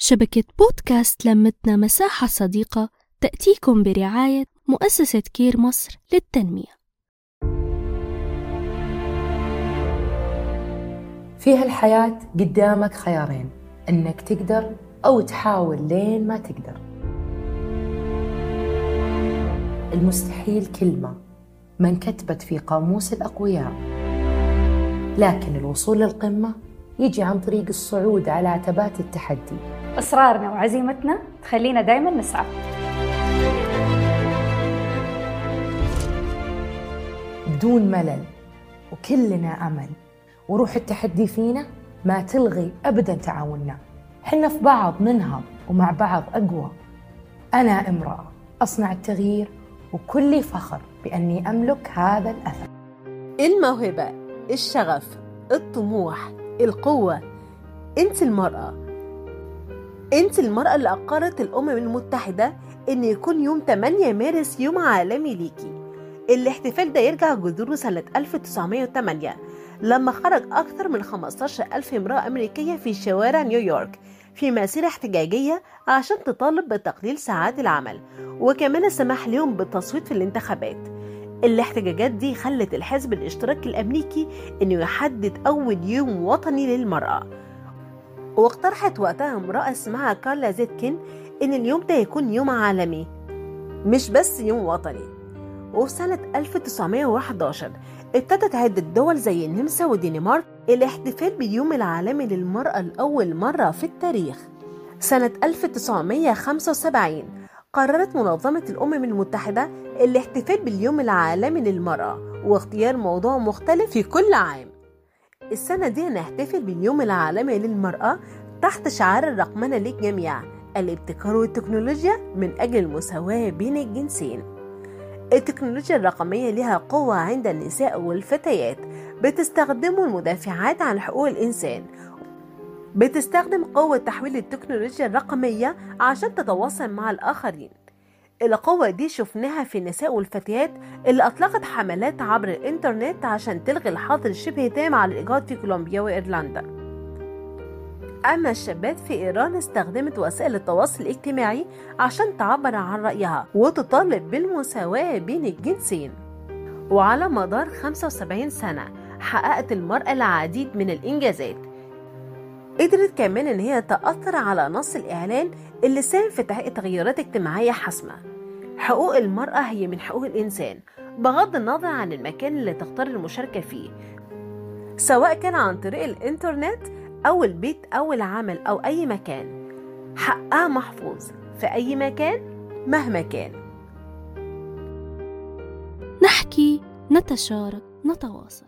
شبكة بودكاست لمتنا مساحة صديقة تأتيكم برعاية مؤسسة كير مصر للتنمية. في هالحياة قدامك خيارين إنك تقدر أو تحاول لين ما تقدر. المستحيل كلمة ما انكتبت في قاموس الأقوياء لكن الوصول للقمة يجي عن طريق الصعود على عتبات التحدي. إصرارنا وعزيمتنا تخلينا دايما نسعى. بدون ملل وكلنا أمل. وروح التحدي فينا ما تلغي أبدا تعاوننا. حنا في بعض ننهض ومع بعض أقوى. أنا امرأة أصنع التغيير وكلي فخر بأني أملك هذا الأثر. الموهبة الشغف الطموح القوة. أنت المرأة. أنت المرأة اللي أقرت الأمم المتحدة إن يكون يوم 8 مارس يوم عالمي ليكي. الاحتفال ده يرجع جذوره سنة 1908 لما خرج أكثر من 15 ألف امرأة أمريكية في شوارع نيويورك في مسيرة احتجاجية عشان تطالب بتقليل ساعات العمل وكمان السماح لهم بالتصويت في الانتخابات. الاحتجاجات دي خلت الحزب الاشتراكي الأمريكي إنه يحدد أول يوم وطني للمرأة. واقترحت وقتها امرأة اسمها كارلا زيتكن إن اليوم ده يكون يوم عالمي مش بس يوم وطني. وفي سنة 1911 ابتدت عدة دول زي النمسا والدنمارك الاحتفال باليوم العالمي للمرأة لأول مرة في التاريخ. سنة 1975 قررت منظمة الأمم المتحدة الاحتفال باليوم العالمي للمرأة واختيار موضوع مختلف في كل عام. السنة دي هنحتفل باليوم العالمي للمرأة تحت شعار الرقمنة للجميع الابتكار والتكنولوجيا من أجل المساواة بين الجنسين. التكنولوجيا الرقمية لها قوة عند النساء والفتيات بتستخدمه المدافعات عن حقوق الإنسان بتستخدم قوة تحويل التكنولوجيا الرقمية عشان تتواصل مع الآخرين. القوة دي شفناها في النساء والفتيات اللي أطلقت حملات عبر الإنترنت عشان تلغي الحظر الشبه تام على الإيجاد في كولومبيا وإيرلندا. أما الشابات في إيران استخدمت وسائل التواصل الاجتماعي عشان تعبر عن رأيها وتطالب بالمساواة بين الجنسين. وعلى مدار 75 سنة حققت المرأة العديد من الإنجازات قدرت كمان إن هي تأثر على نص الإعلان اللي ساهم في تحقيق تغيرات اجتماعية حاسمة. حقوق المرأة هي من حقوق الإنسان بغض النظر عن المكان اللي تختار المشاركة فيه. سواء كان عن طريق الإنترنت أو البيت أو العمل أو أي مكان. حقها محفوظ في أي مكان مهما كان. نحكي نتشارك نتواصل.